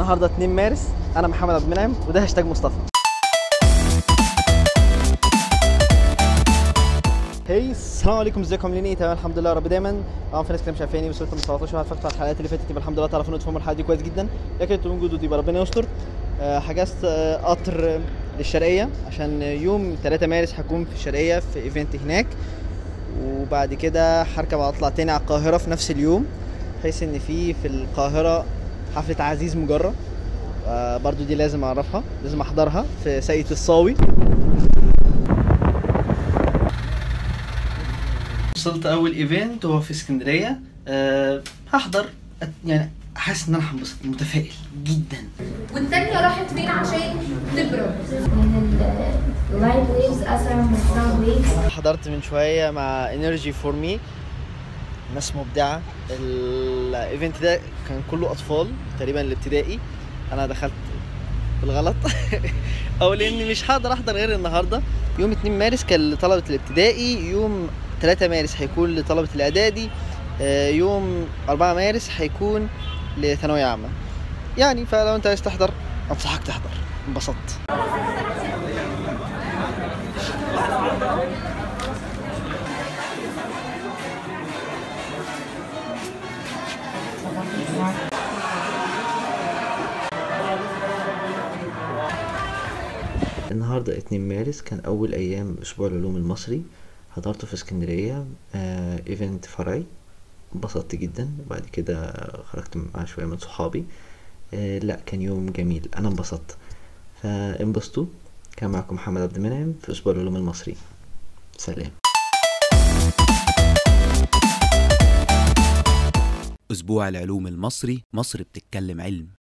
النهارده 2 مارس. أنا محمد عبد المنعم وده هاشتاج مصطفى. هي السلام عليكم ازيكم؟ عاملين إيه؟ تمام الحمد لله رب دايما. طبعا في ناس كتير بس أنتم من 17 واحد فاتوا على الحلقات اللي فاتت؟ يبقى الحمد لله تعرفوا تفهموا الحلقة دي كويس جدا. لكن أنتم موجودوا يبقى ربنا يستر. آه، حجزت آه، قطر للشرقية عشان يوم 3 مارس هكون في الشرقية في event هناك. وبعد كده هركب أطلع تاني على القاهرة في نفس اليوم بحيث إن في في القاهرة حفلة عزيز مجرة. آه، برضو دي لازم أعرفها لازم أحضرها في ساقية الصاوي. وصلت أول إيفنت وهو في اسكندرية. أه هحضر. يعني حاسس إن أنا هنبسط متفائل جدا. والتانية راحت فين عشان تبرد من اللايت ويفز اسرع من الساوند ويفز حضرت من شوية مع انرجي فور مي ناس مبدعة. الايفنت ده كان كله أطفال تقريبا الابتدائي. أنا دخلت بالغلط. أو لأني مش هقدر أحضر غير النهارده. يوم 2 مارس كان لطلبة الابتدائي. يوم 3 مارس هيكون لطلبة الإعدادي. آه، يوم 4 مارس هيكون لثانوية عامة. يعني فلو أنت عايز تحضر أنصحك تحضر. انبسطت. النهاردة 2 مارس كان أول أيام أسبوع العلوم المصري. حضرته في اسكندرية آه ايفنت فرعي. انبسطت جدا. وبعد كده خرجت مع شوية من صحابي. آه لا كان يوم جميل. أنا انبسطت. فانبسطوا. كان معكم محمد عبد المنعم في أسبوع العلوم المصري. سلام. أسبوع العلوم المصري مصر بتتكلم علم.